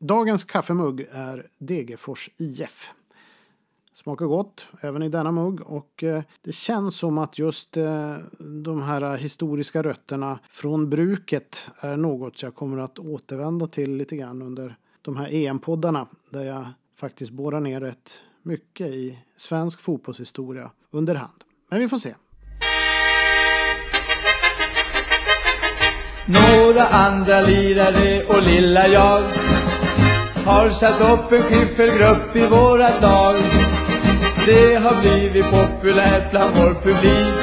Dagens kaffemugg är Degerfors IF. Smakar gott även i denna mugg och eh, det känns som att just eh, de här historiska rötterna från bruket är något jag kommer att återvända till lite grann under de här EM-poddarna där jag faktiskt borrar ner rätt mycket i svensk fotbollshistoria under hand. Men vi får se. Några andra lirare och lilla jag har satt upp en skiffelgrupp i våra dag Det har blivit populärt bland vår publik.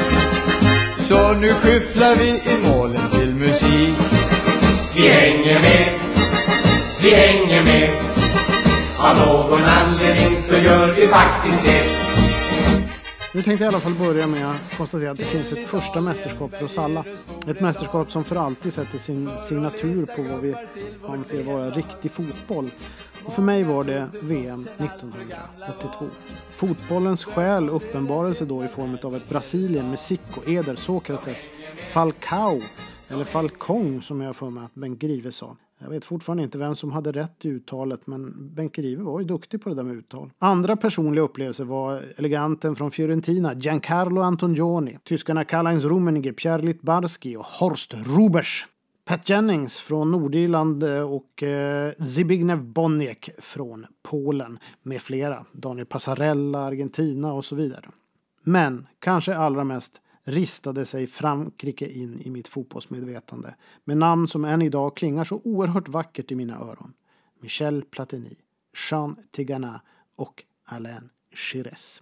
Så nu skyfflar vi i målen till musik. Vi hänger med, vi hänger med. Av någon anledning så gör vi faktiskt det. Nu tänkte jag i alla fall börja med att konstatera att det finns ett första mästerskap för oss alla. Ett mästerskap som för alltid sätter sin signatur på vad vi anser vara riktig fotboll. Och för mig var det VM 1982. Fotbollens själ uppenbarade sig då i form av ett Brasilien med Zico, Eder, Sokrates, Falcao eller Falcong som jag för mig att Bengt Grive sa. Jag vet fortfarande inte vem som hade rätt i uttalet men Benke Rive var ju duktig på det där med uttal. Andra personliga upplevelser var eleganten från Fiorentina, Giancarlo Antonioni, tyskarna Karl-Heinz Rummenigge, Pierre Littbarski och Horst Rubers. Pat Jennings från Nordirland eh, och eh, Zbigniew Boniek från Polen med flera. Daniel Passarella, Argentina och så vidare. Men kanske allra mest ristade sig Frankrike in i mitt fotbollsmedvetande med namn som än idag klingar så oerhört vackert i mina öron. Michel Platini, Jean Tigana och Alain Chires.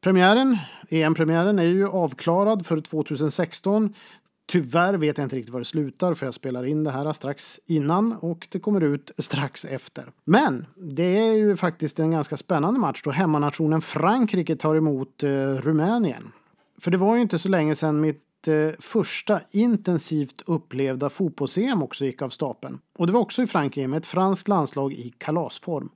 Premiären, EM-premiären, är ju avklarad för 2016. Tyvärr vet jag inte riktigt var det slutar för jag spelar in det här strax innan och det kommer ut strax efter. Men det är ju faktiskt en ganska spännande match då hemmanationen Frankrike tar emot eh, Rumänien. För det var ju inte så länge sedan mitt eh, första intensivt upplevda fotbolls-EM också gick av stapeln. Och det var också i Frankrike med ett franskt landslag i kalasform.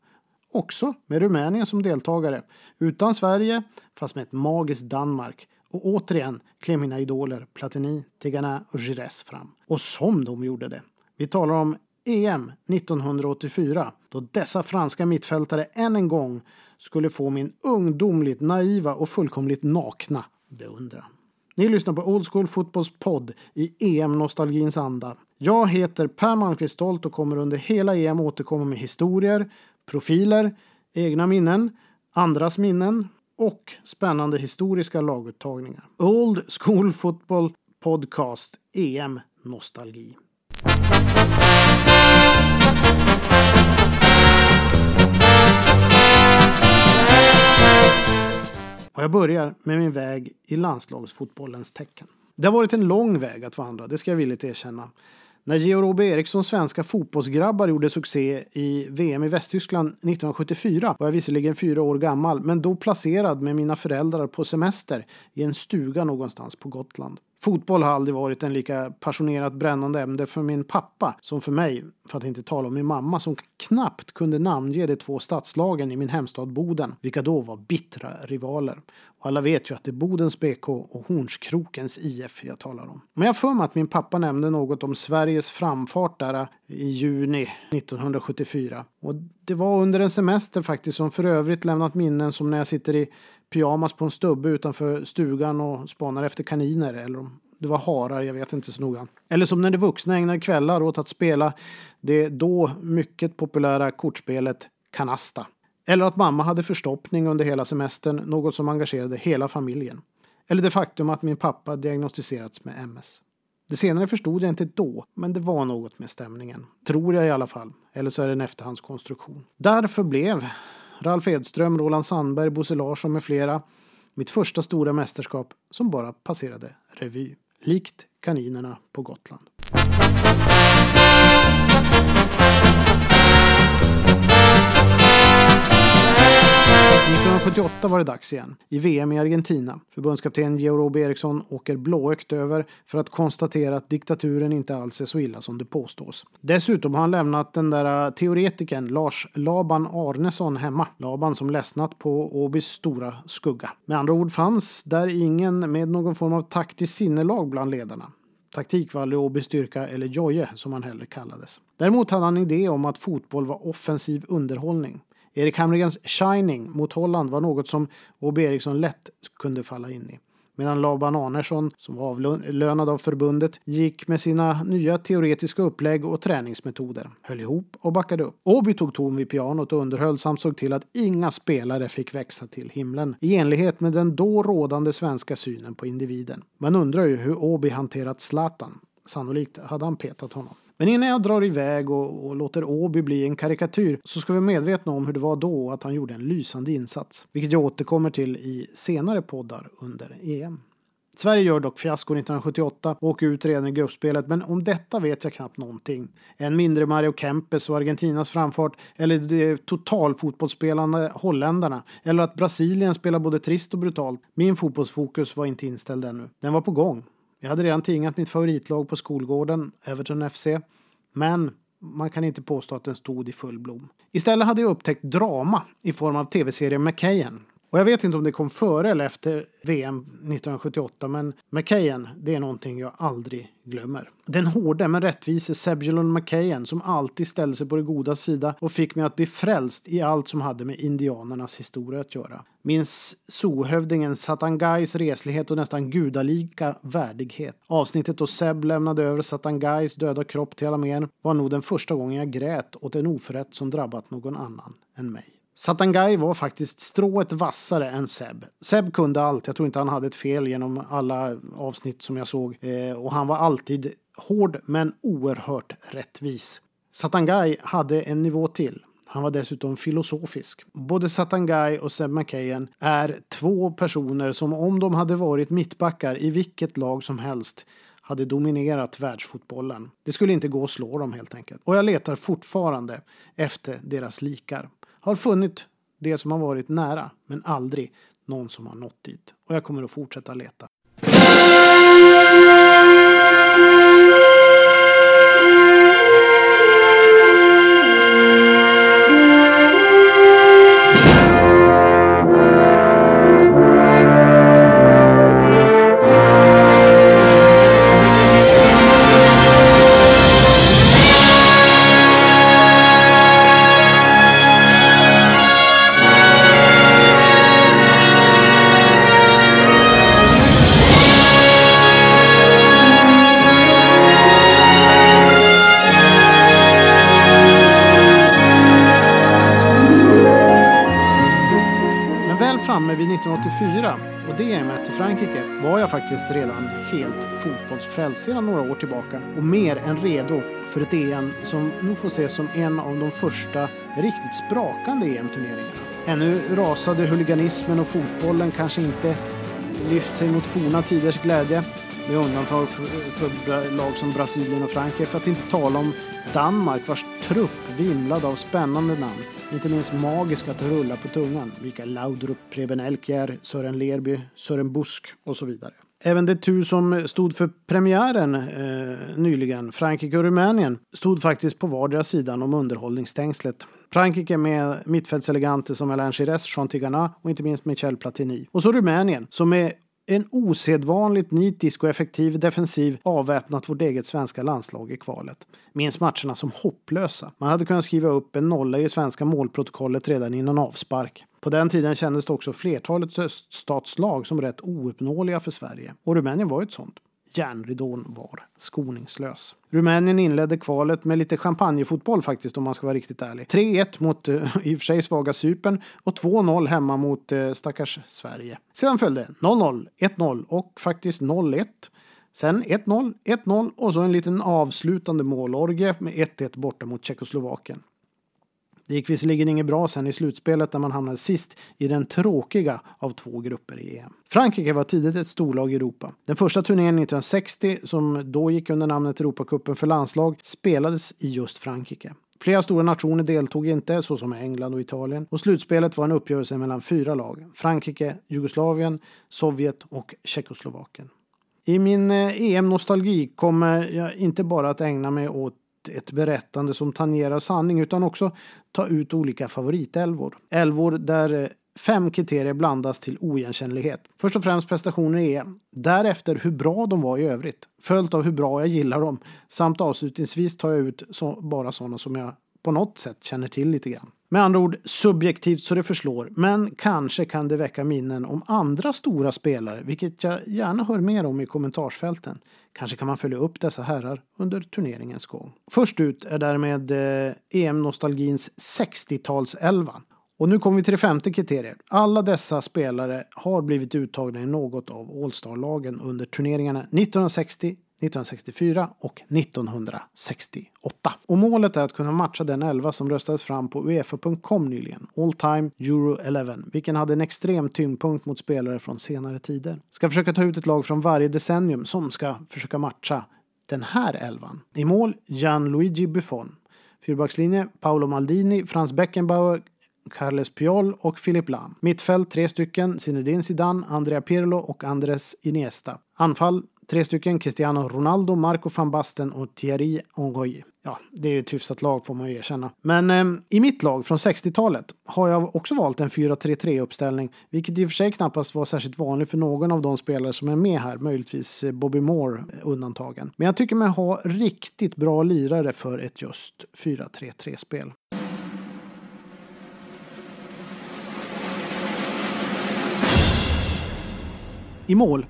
Också med Rumänien som deltagare. Utan Sverige, fast med ett magiskt Danmark. Och återigen klev mina idoler Platini, Tigana och Gires fram. Och som de gjorde det. Vi talar om EM 1984 då dessa franska mittfältare än en gång skulle få min ungdomligt naiva och fullkomligt nakna beundran. Ni lyssnar på Old School Fotbolls podd i EM-nostalgins anda. Jag heter Per Malmqvist Stolt och kommer under hela EM återkomma med historier, profiler, egna minnen, andras minnen och spännande historiska laguttagningar. Old School Football Podcast EM Nostalgi. Och jag börjar med min väg i landslagsfotbollens tecken. Det har varit en lång väg att vandra, det ska jag villigt erkänna. När Georg Robbe Erikssons svenska fotbollsgrabbar gjorde succé i VM i Västtyskland 1974 var jag visserligen fyra år gammal, men då placerad med mina föräldrar på semester i en stuga någonstans på Gotland. Fotboll har aldrig varit en lika passionerat brännande ämne för min pappa som för mig, för att inte tala om min mamma som knappt kunde namnge de två stadslagen i min hemstad Boden, vilka då var bittra rivaler. Och alla vet ju att det är Bodens BK och Hornskrokens IF jag talar om. Men jag för mig att min pappa nämnde något om Sveriges framfart där eh, i juni 1974. Och det var under en semester faktiskt som för övrigt lämnat minnen som när jag sitter i pyjamas på en stubbe utanför stugan och spanar efter kaniner eller om det var harar, jag vet inte så noga. Eller som när de vuxna ägnade kvällar åt att spela det då mycket populära kortspelet Kanasta. Eller att mamma hade förstoppning under hela semestern, något som engagerade hela familjen. Eller det faktum att min pappa diagnostiserats med MS. Det senare förstod jag inte då, men det var något med stämningen. Tror jag i alla fall. Eller så är det en efterhandskonstruktion. Därför blev Ralf Edström, Roland Sandberg, Bosse Larsson med flera mitt första stora mästerskap som bara passerade revy. Likt kaninerna på Gotland. 1978 var det dags igen, i VM i Argentina. Förbundskapten Georg Robbe Eriksson åker blåögt över för att konstatera att diktaturen inte alls är så illa som det påstås. Dessutom har han lämnat den där äh, teoretikern Lars Laban Arnesson hemma. Laban som ledsnat på Åbys stora skugga. Med andra ord fanns där ingen med någon form av taktiskt sinnelag bland ledarna. Taktik var aldrig Åbys styrka, eller Joje som han hellre kallades. Däremot hade han en idé om att fotboll var offensiv underhållning. Erik Hamrens Shining mot Holland var något som Åby Eriksson lätt kunde falla in i medan Laban Arnesson, som var avlönad av förbundet, gick med sina nya teoretiska upplägg och träningsmetoder, höll ihop och backade upp. Åby tog ton vid pianot och underhöll samt såg till att inga spelare fick växa till himlen, i enlighet med den då rådande svenska synen på individen. Man undrar ju hur Åby hanterat Zlatan. Sannolikt hade han petat honom. Men innan jag drar iväg och, och låter Åby bli en karikatyr så ska vi vara medvetna om hur det var då att han gjorde en lysande insats. Vilket jag återkommer till i senare poddar under EM. Sverige gör dock fiasko 1978 och åker ut redan i gruppspelet, men om detta vet jag knappt någonting. Än mindre Mario Kempes och Argentinas framfart, eller de totalfotbollsspelande holländarna, eller att Brasilien spelar både trist och brutalt. Min fotbollsfokus var inte inställd ännu. Den var på gång. Jag hade redan tingat mitt favoritlag på skolgården, Everton FC. Men man kan inte påstå att den stod i full blom. Istället hade jag upptäckt drama i form av tv-serien McKayen och jag vet inte om det kom före eller efter VM 1978, men McKayen, det är någonting jag aldrig glömmer. Den hårde men rättvise Sebulon McKayen som alltid ställde sig på det goda sida och fick mig att bli frälst i allt som hade med indianernas historia att göra. Minns sohövdingen Satangais reslighet och nästan gudalika värdighet. Avsnittet då Seb lämnade över Satangais döda kropp till armén var nog den första gången jag grät åt en oförrätt som drabbat någon annan än mig. Satangai var faktiskt strået vassare än Seb. Seb kunde allt. Jag tror inte han hade ett fel genom alla avsnitt som jag såg. Eh, och han var alltid hård men oerhört rättvis. Satangai hade en nivå till. Han var dessutom filosofisk. Både Satangai och Seb McKayen är två personer som om de hade varit mittbackar i vilket lag som helst hade dominerat världsfotbollen. Det skulle inte gå att slå dem helt enkelt. Och jag letar fortfarande efter deras likar har funnit det som har varit nära, men aldrig någon som har nått dit. Och jag kommer att fortsätta leta. 1984 och det EMet i Frankrike var jag faktiskt redan helt fotbollsfrälst sedan några år tillbaka och mer än redo för ett EM som nog får ses som en av de första riktigt sprakande EM-turneringarna. Ännu rasade huliganismen och fotbollen kanske inte lyft sig mot forna tiders glädje med undantag för, för lag som Brasilien och Frankrike, för att inte tala om Danmark vars trupp vimlade av spännande namn. Inte minst magiska att rulla på tungan. Mikael Laudrup, Preben Elkjær, Sören Lerby, Sören Busk och så vidare. Även det tur som stod för premiären eh, nyligen, Frankrike och Rumänien, stod faktiskt på vardera sidan om underhållningsstängslet. Frankrike med mittfältseleganter som Alain Giresse, Jean Tigana och inte minst Michel Platini. Och så Rumänien som med en osedvanligt nitisk och effektiv defensiv avväpnat vårt eget svenska landslag i kvalet. Minns matcherna som hopplösa. Man hade kunnat skriva upp en nolla i det svenska målprotokollet redan innan avspark. På den tiden kändes det också flertalet öststatslag som rätt ouppnåeliga för Sverige. Och Rumänien var ett sånt järnridån var skoningslös. Rumänien inledde kvalet med lite champagnefotboll faktiskt om man ska vara riktigt ärlig. 3-1 mot eh, i och för sig svaga Cypern och 2-0 hemma mot eh, stackars Sverige. Sedan följde 0-0, 1-0 och faktiskt 0-1. Sen 1-0, 1-0 och så en liten avslutande målorgie med 1-1 borta mot Tjeckoslovakien. Det gick visserligen inget bra sen i slutspelet där man hamnade sist i den tråkiga av två grupper i EM. Frankrike var tidigt ett storlag i Europa. Den första turneringen 1960, som då gick under namnet Europacupen för landslag, spelades i just Frankrike. Flera stora nationer deltog inte, såsom England och Italien, och slutspelet var en uppgörelse mellan fyra lag. Frankrike, Jugoslavien, Sovjet och Tjeckoslovakien. I min eh, EM-nostalgi kommer jag inte bara att ägna mig åt ett berättande som tangerar sanning utan också ta ut olika favoritälvor. Älvor där eh, fem kriterier blandas till oigenkännlighet. Först och främst prestationer i EM. Därefter hur bra de var i övrigt. Följt av hur bra jag gillar dem. Samt avslutningsvis tar jag ut så, bara sådana som jag på något sätt känner till lite grann. Med andra ord subjektivt så det förslår, men kanske kan det väcka minnen om andra stora spelare, vilket jag gärna hör mer om i kommentarsfälten. Kanske kan man följa upp dessa herrar under turneringens gång. Först ut är därmed eh, EM-nostalgins 60-talselva. Och nu kommer vi till det femte kriteriet. Alla dessa spelare har blivit uttagna i något av All-star-lagen under turneringarna 1960, 1964 och 1968. Och målet är att kunna matcha den elva som röstades fram på Uefa.com nyligen, All Time Euro 11, vilken hade en extrem tyngdpunkt mot spelare från senare tider. Ska försöka ta ut ett lag från varje decennium som ska försöka matcha den här elvan. I mål Gianluigi Buffon. Fyrbackslinje Paolo Maldini, Franz Beckenbauer, Carles Piol och Philip Lahm. Mittfält tre stycken, Zinedine Zidane, Andrea Pirlo och Andres Iniesta. Anfall tre stycken, Cristiano Ronaldo, Marco van Basten och Thierry Henry. Ja, det är ju ett hyfsat lag får man ju erkänna. Men eh, i mitt lag från 60-talet har jag också valt en 4-3-3 uppställning, vilket i och för sig knappast var särskilt vanligt för någon av de spelare som är med här, möjligtvis eh, Bobby Moore eh, undantagen. Men jag tycker mig ha riktigt bra lirare för ett just 4-3-3-spel. I mål,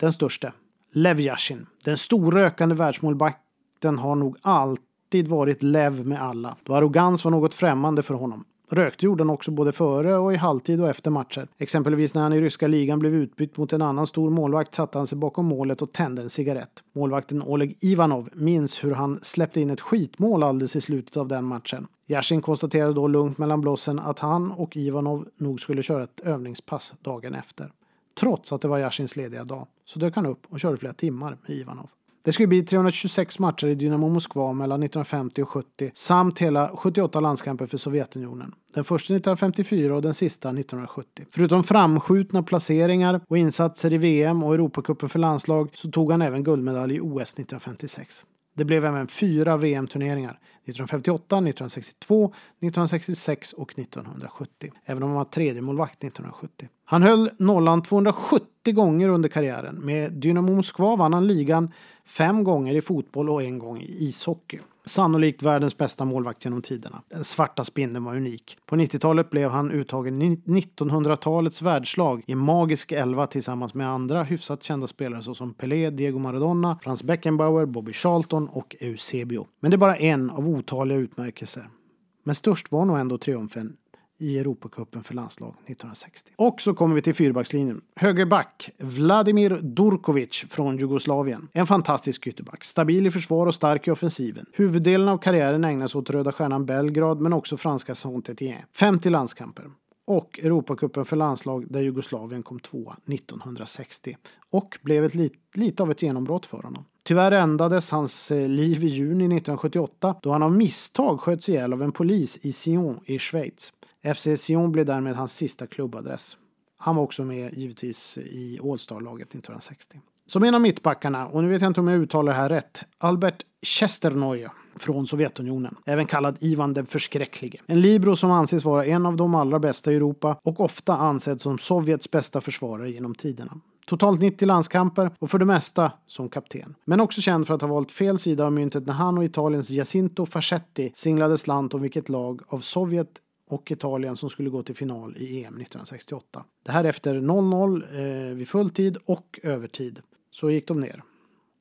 den största, Lev Yashin. Den storrökande världsmålvakten har nog alltid varit Lev med alla, då arrogans var något främmande för honom. Rökte gjorde han också både före och i halvtid och efter matcher. Exempelvis när han i ryska ligan blev utbytt mot en annan stor målvakt satte han sig bakom målet och tände en cigarett. Målvakten Oleg Ivanov minns hur han släppte in ett skitmål alldeles i slutet av den matchen. Yashin konstaterade då lugnt mellan blossen att han och Ivanov nog skulle köra ett övningspass dagen efter trots att det var Yashins lediga dag. Så dök han upp och körde flera timmar med Ivanov. Det skulle bli 326 matcher i Dynamo Moskva mellan 1950 och 70 samt hela 78 landskamper för Sovjetunionen. Den första 1954 och den sista 1970. Förutom framskjutna placeringar och insatser i VM och Europacupen för landslag så tog han även guldmedalj i OS 1956. Det blev även fyra VM-turneringar. 1958, 1962, 1966 och 1970. Även om han var tredje målvakt 1970. Han höll nollan 270 gånger under karriären. Med Dynamo Moskva vann han ligan fem gånger i fotboll och en gång i ishockey. Sannolikt världens bästa målvakt genom tiderna. Den svarta spindeln var unik. På 90-talet blev han uttagen i 1900-talets världslag i magisk elva tillsammans med andra hyfsat kända spelare såsom Pelé, Diego Maradona, Franz Beckenbauer, Bobby Charlton och Eusebio. Men det är bara en av otaliga utmärkelser. Men störst var nog ändå triumfen i Europacupen för landslag 1960. Och så kommer vi till fyrbackslinjen. Högerback Vladimir Durkovic från Jugoslavien. En fantastisk ytterback. Stabil i försvar och stark i offensiven. Huvuddelen av karriären ägnas åt Röda Stjärnan Belgrad men också franska Saint-Étienne. 50 landskamper och Europacupen för landslag där Jugoslavien kom tvåa 1960 och blev ett lit, lite av ett genombrott för honom. Tyvärr ändades hans eh, liv i juni 1978 då han av misstag sköts ihjäl av en polis i Sion i Schweiz. FC Sion blev därmed hans sista klubbadress. Han var också med givetvis i All-star-laget 1960. Som en av mittbackarna, och nu vet jag inte om jag uttalar det här rätt, Albert Chesternoy från Sovjetunionen, även kallad Ivan den förskräcklige. En libero som anses vara en av de allra bästa i Europa och ofta ansedd som Sovjets bästa försvarare genom tiderna. Totalt 90 landskamper och för det mesta som kapten. Men också känd för att ha valt fel sida av myntet när han och Italiens Jacinto Fascetti singlade slant om vilket lag av Sovjet och Italien som skulle gå till final i EM 1968. Det här efter 0-0 eh, vid fulltid och övertid. Så gick de ner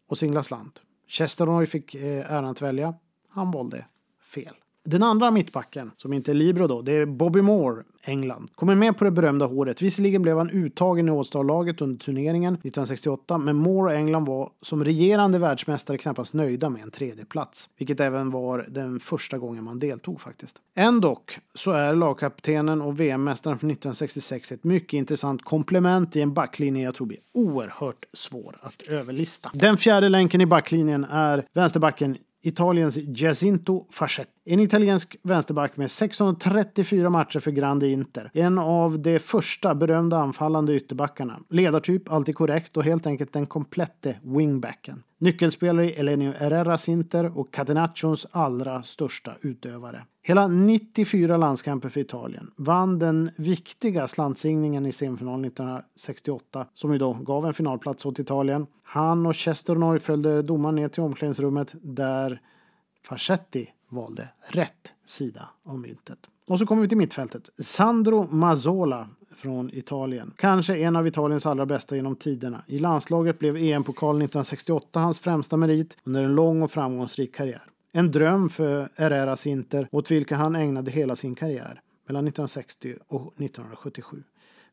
och singlade slant. Chesternoy fick eh, äran att välja. Han valde fel. Den andra mittbacken, som inte är Libro då, det är Bobby Moore, England. Kommer med på det berömda håret. Visserligen blev han uttagen i All-Star-laget under turneringen 1968, men Moore och England var som regerande världsmästare knappast nöjda med en tredje plats, vilket även var den första gången man deltog faktiskt. Ändock så är lagkaptenen och VM-mästaren från 1966 ett mycket intressant komplement i en backlinje jag tror blir oerhört svår att överlista. Den fjärde länken i backlinjen är vänsterbacken Italiens Giacinto Fascetti. En italiensk vänsterback med 634 matcher för Grande Inter. En av de första berömda anfallande ytterbackarna. Ledartyp, alltid korrekt och helt enkelt den komplette wingbacken. Nyckelspelare i Elenio Herreras Inter och Catenaccios allra största utövare. Hela 94 landskamper för Italien. Vann den viktiga slantsigningen i semifinalen 1968 som ju då gav en finalplats åt Italien. Han och Chester följde domaren ner till omklädningsrummet där Fascetti valde rätt sida av myntet. Och så kommer vi till mittfältet. Sandro Mazzola från Italien. Kanske en av Italiens allra bästa genom tiderna. I landslaget blev EM-pokalen 1968 hans främsta merit under en lång och framgångsrik karriär. En dröm för Herreras Inter åt vilka han ägnade hela sin karriär mellan 1960 och 1977.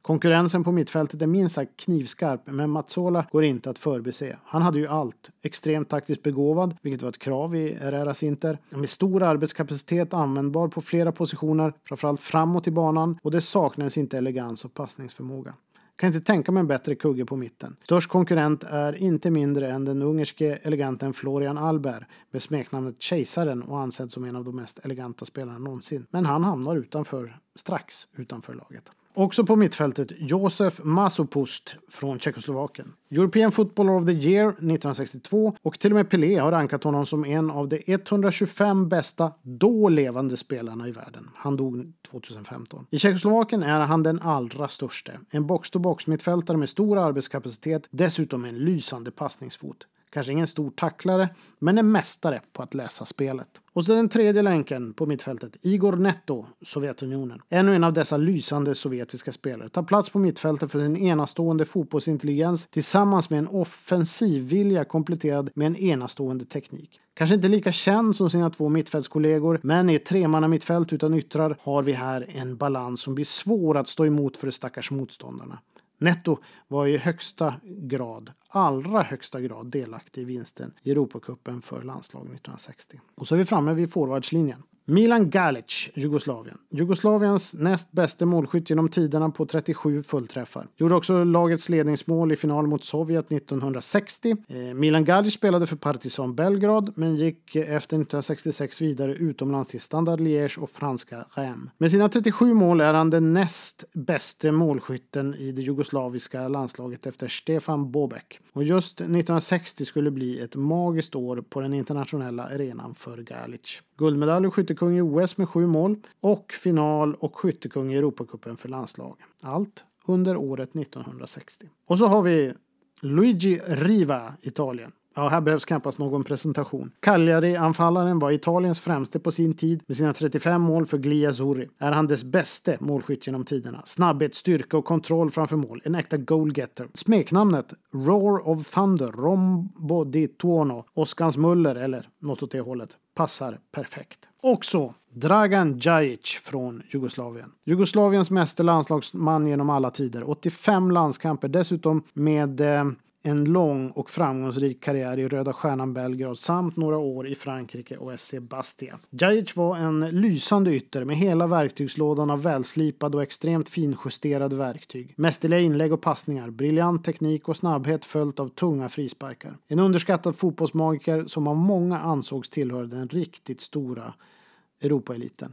Konkurrensen på mittfältet är minst sagt knivskarp, men Mazzola går inte att förbise. Han hade ju allt. Extremt taktiskt begåvad, vilket var ett krav i Herreras Inter. Med stor arbetskapacitet, användbar på flera positioner, framförallt framåt i banan och det saknades inte elegans och passningsförmåga. Kan inte tänka mig en bättre kugge på mitten. Störst konkurrent är inte mindre än den ungerske eleganten Florian Albert med smeknamnet Kejsaren och ansedd som en av de mest eleganta spelarna någonsin. Men han hamnar utanför, strax utanför laget. Också på mittfältet Josef Masopust från Tjeckoslovakien. European Footballer of the Year 1962 och till och med Pelé har rankat honom som en av de 125 bästa då levande spelarna i världen. Han dog 2015. I Tjeckoslovakien är han den allra störste. En box-to-box mittfältare med stor arbetskapacitet, dessutom en lysande passningsfot. Kanske ingen stor tacklare, men en mästare på att läsa spelet. Och så den tredje länken på mittfältet, Igor Netto, Sovjetunionen. Ännu en av dessa lysande sovjetiska spelare. Tar plats på mittfältet för sin enastående fotbollsintelligens tillsammans med en offensiv vilja kompletterad med en enastående teknik. Kanske inte lika känd som sina två mittfältskollegor, men i ett tremannamittfält utan yttrar har vi här en balans som blir svår att stå emot för de stackars motståndarna. Netto var i högsta grad, allra högsta grad delaktig i vinsten i Europacupen för landslaget 1960. Och så är vi framme vid forwardslinjen. Milan Galic, Jugoslavien. Jugoslaviens näst bästa målskytt genom tiderna på 37 fullträffar. Gjorde också lagets ledningsmål i final mot Sovjet 1960. Eh, Milan Galic spelade för Partizan Belgrad men gick efter 1966 vidare utomlands till Standard Liège och franska Reims. Med sina 37 mål är han den näst bästa målskytten i det jugoslaviska landslaget efter Stefan Bobek. Och just 1960 skulle bli ett magiskt år på den internationella arenan för Galic. Guldmedalj och skyttekung i OS med sju mål och final och skyttekung i Europacupen för landslag. Allt under året 1960. Och så har vi Luigi Riva, Italien. Ja, här behövs knappast någon presentation. Cagliari-anfallaren var Italiens främste på sin tid med sina 35 mål för Gli Azzurri. Är han dess bäste målskytt genom tiderna. Snabbhet, styrka och kontroll framför mål. En äkta goalgetter. Smeknamnet Roar of Thunder, Rombo di Tuono, Oskans Muller eller något åt det hållet passar perfekt. Också Dragan Djajic från Jugoslavien. Jugoslaviens meste landslagsman genom alla tider. 85 landskamper, dessutom med eh, en lång och framgångsrik karriär i Röda Stjärnan Belgrad samt några år i Frankrike och SC Bastia. Djajic var en lysande ytter med hela verktygslådan av välslipade och extremt finjusterade verktyg. Mästerliga inlägg och passningar, briljant teknik och snabbhet följt av tunga frisparkar. En underskattad fotbollsmagiker som av många ansågs tillhöra den riktigt stora Europaeliten.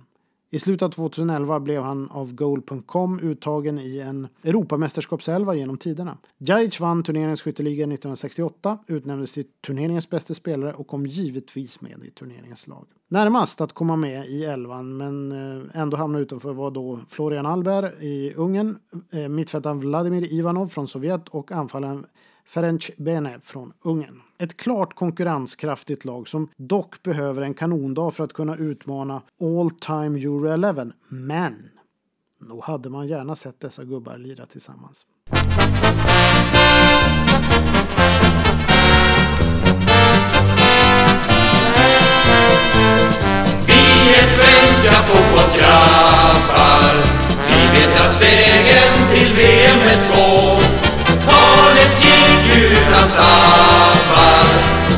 I slutet av 2011 blev han av Goal.com uttagen i en Europamästerskapselva genom tiderna. Djajic vann turneringens skytteliga 1968, utnämndes till turneringens bästa spelare och kom givetvis med i turneringens lag. Närmast att komma med i elvan, men eh, ändå hamna utanför var då Florian Albert i Ungern, eh, mittfältaren Vladimir Ivanov från Sovjet och anfallaren Ferenc Bene från Ungern. Ett klart konkurrenskraftigt lag som dock behöver en kanondag för att kunna utmana All Time Euro 11. Men nog hade man gärna sett dessa gubbar lira tillsammans. Vi är svenska fotbollsgrabbar Vi vet att vägen till VM är svår utan tappar.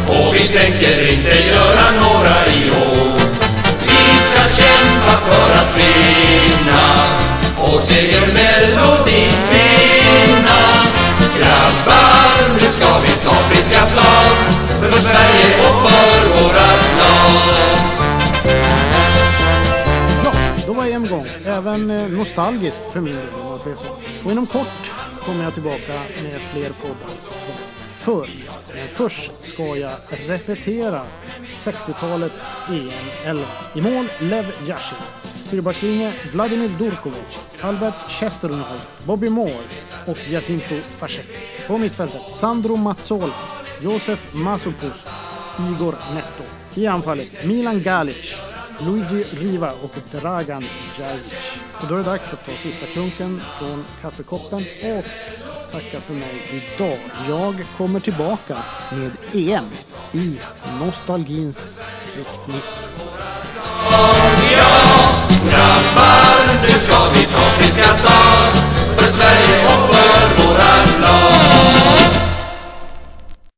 Och vi tänker inte göra några i år Vi ska kämpa för att vinna. Och segermelodin finna. Grabbar, nu ska vi ta friska tag För Sverige och för vårat lag då var EM igång. Även eh, nostalgiskt för min del om man säger så. Och inom kort kommer jag tillbaka med fler poddar förr. Men först ska jag repetera 60-talets EM-11. I mål Lev Yashin. Fyrbackslinje Vladimir Durkovic, Albert Chesterunov, Bobby Moore och Jacinto Fasek. På mittfältet Sandro Mazzola, Josef Masopust, Igor Netto. I anfallet Milan Galic, Luigi Riva och Dragan Djajic. Och då är det dags att ta sista klunken från kaffekoppen och tacka för mig idag. Jag kommer tillbaka med EM i nostalgins riktning. Grabbar, nu ska vi ta friska tag för Sverige och för våran lag.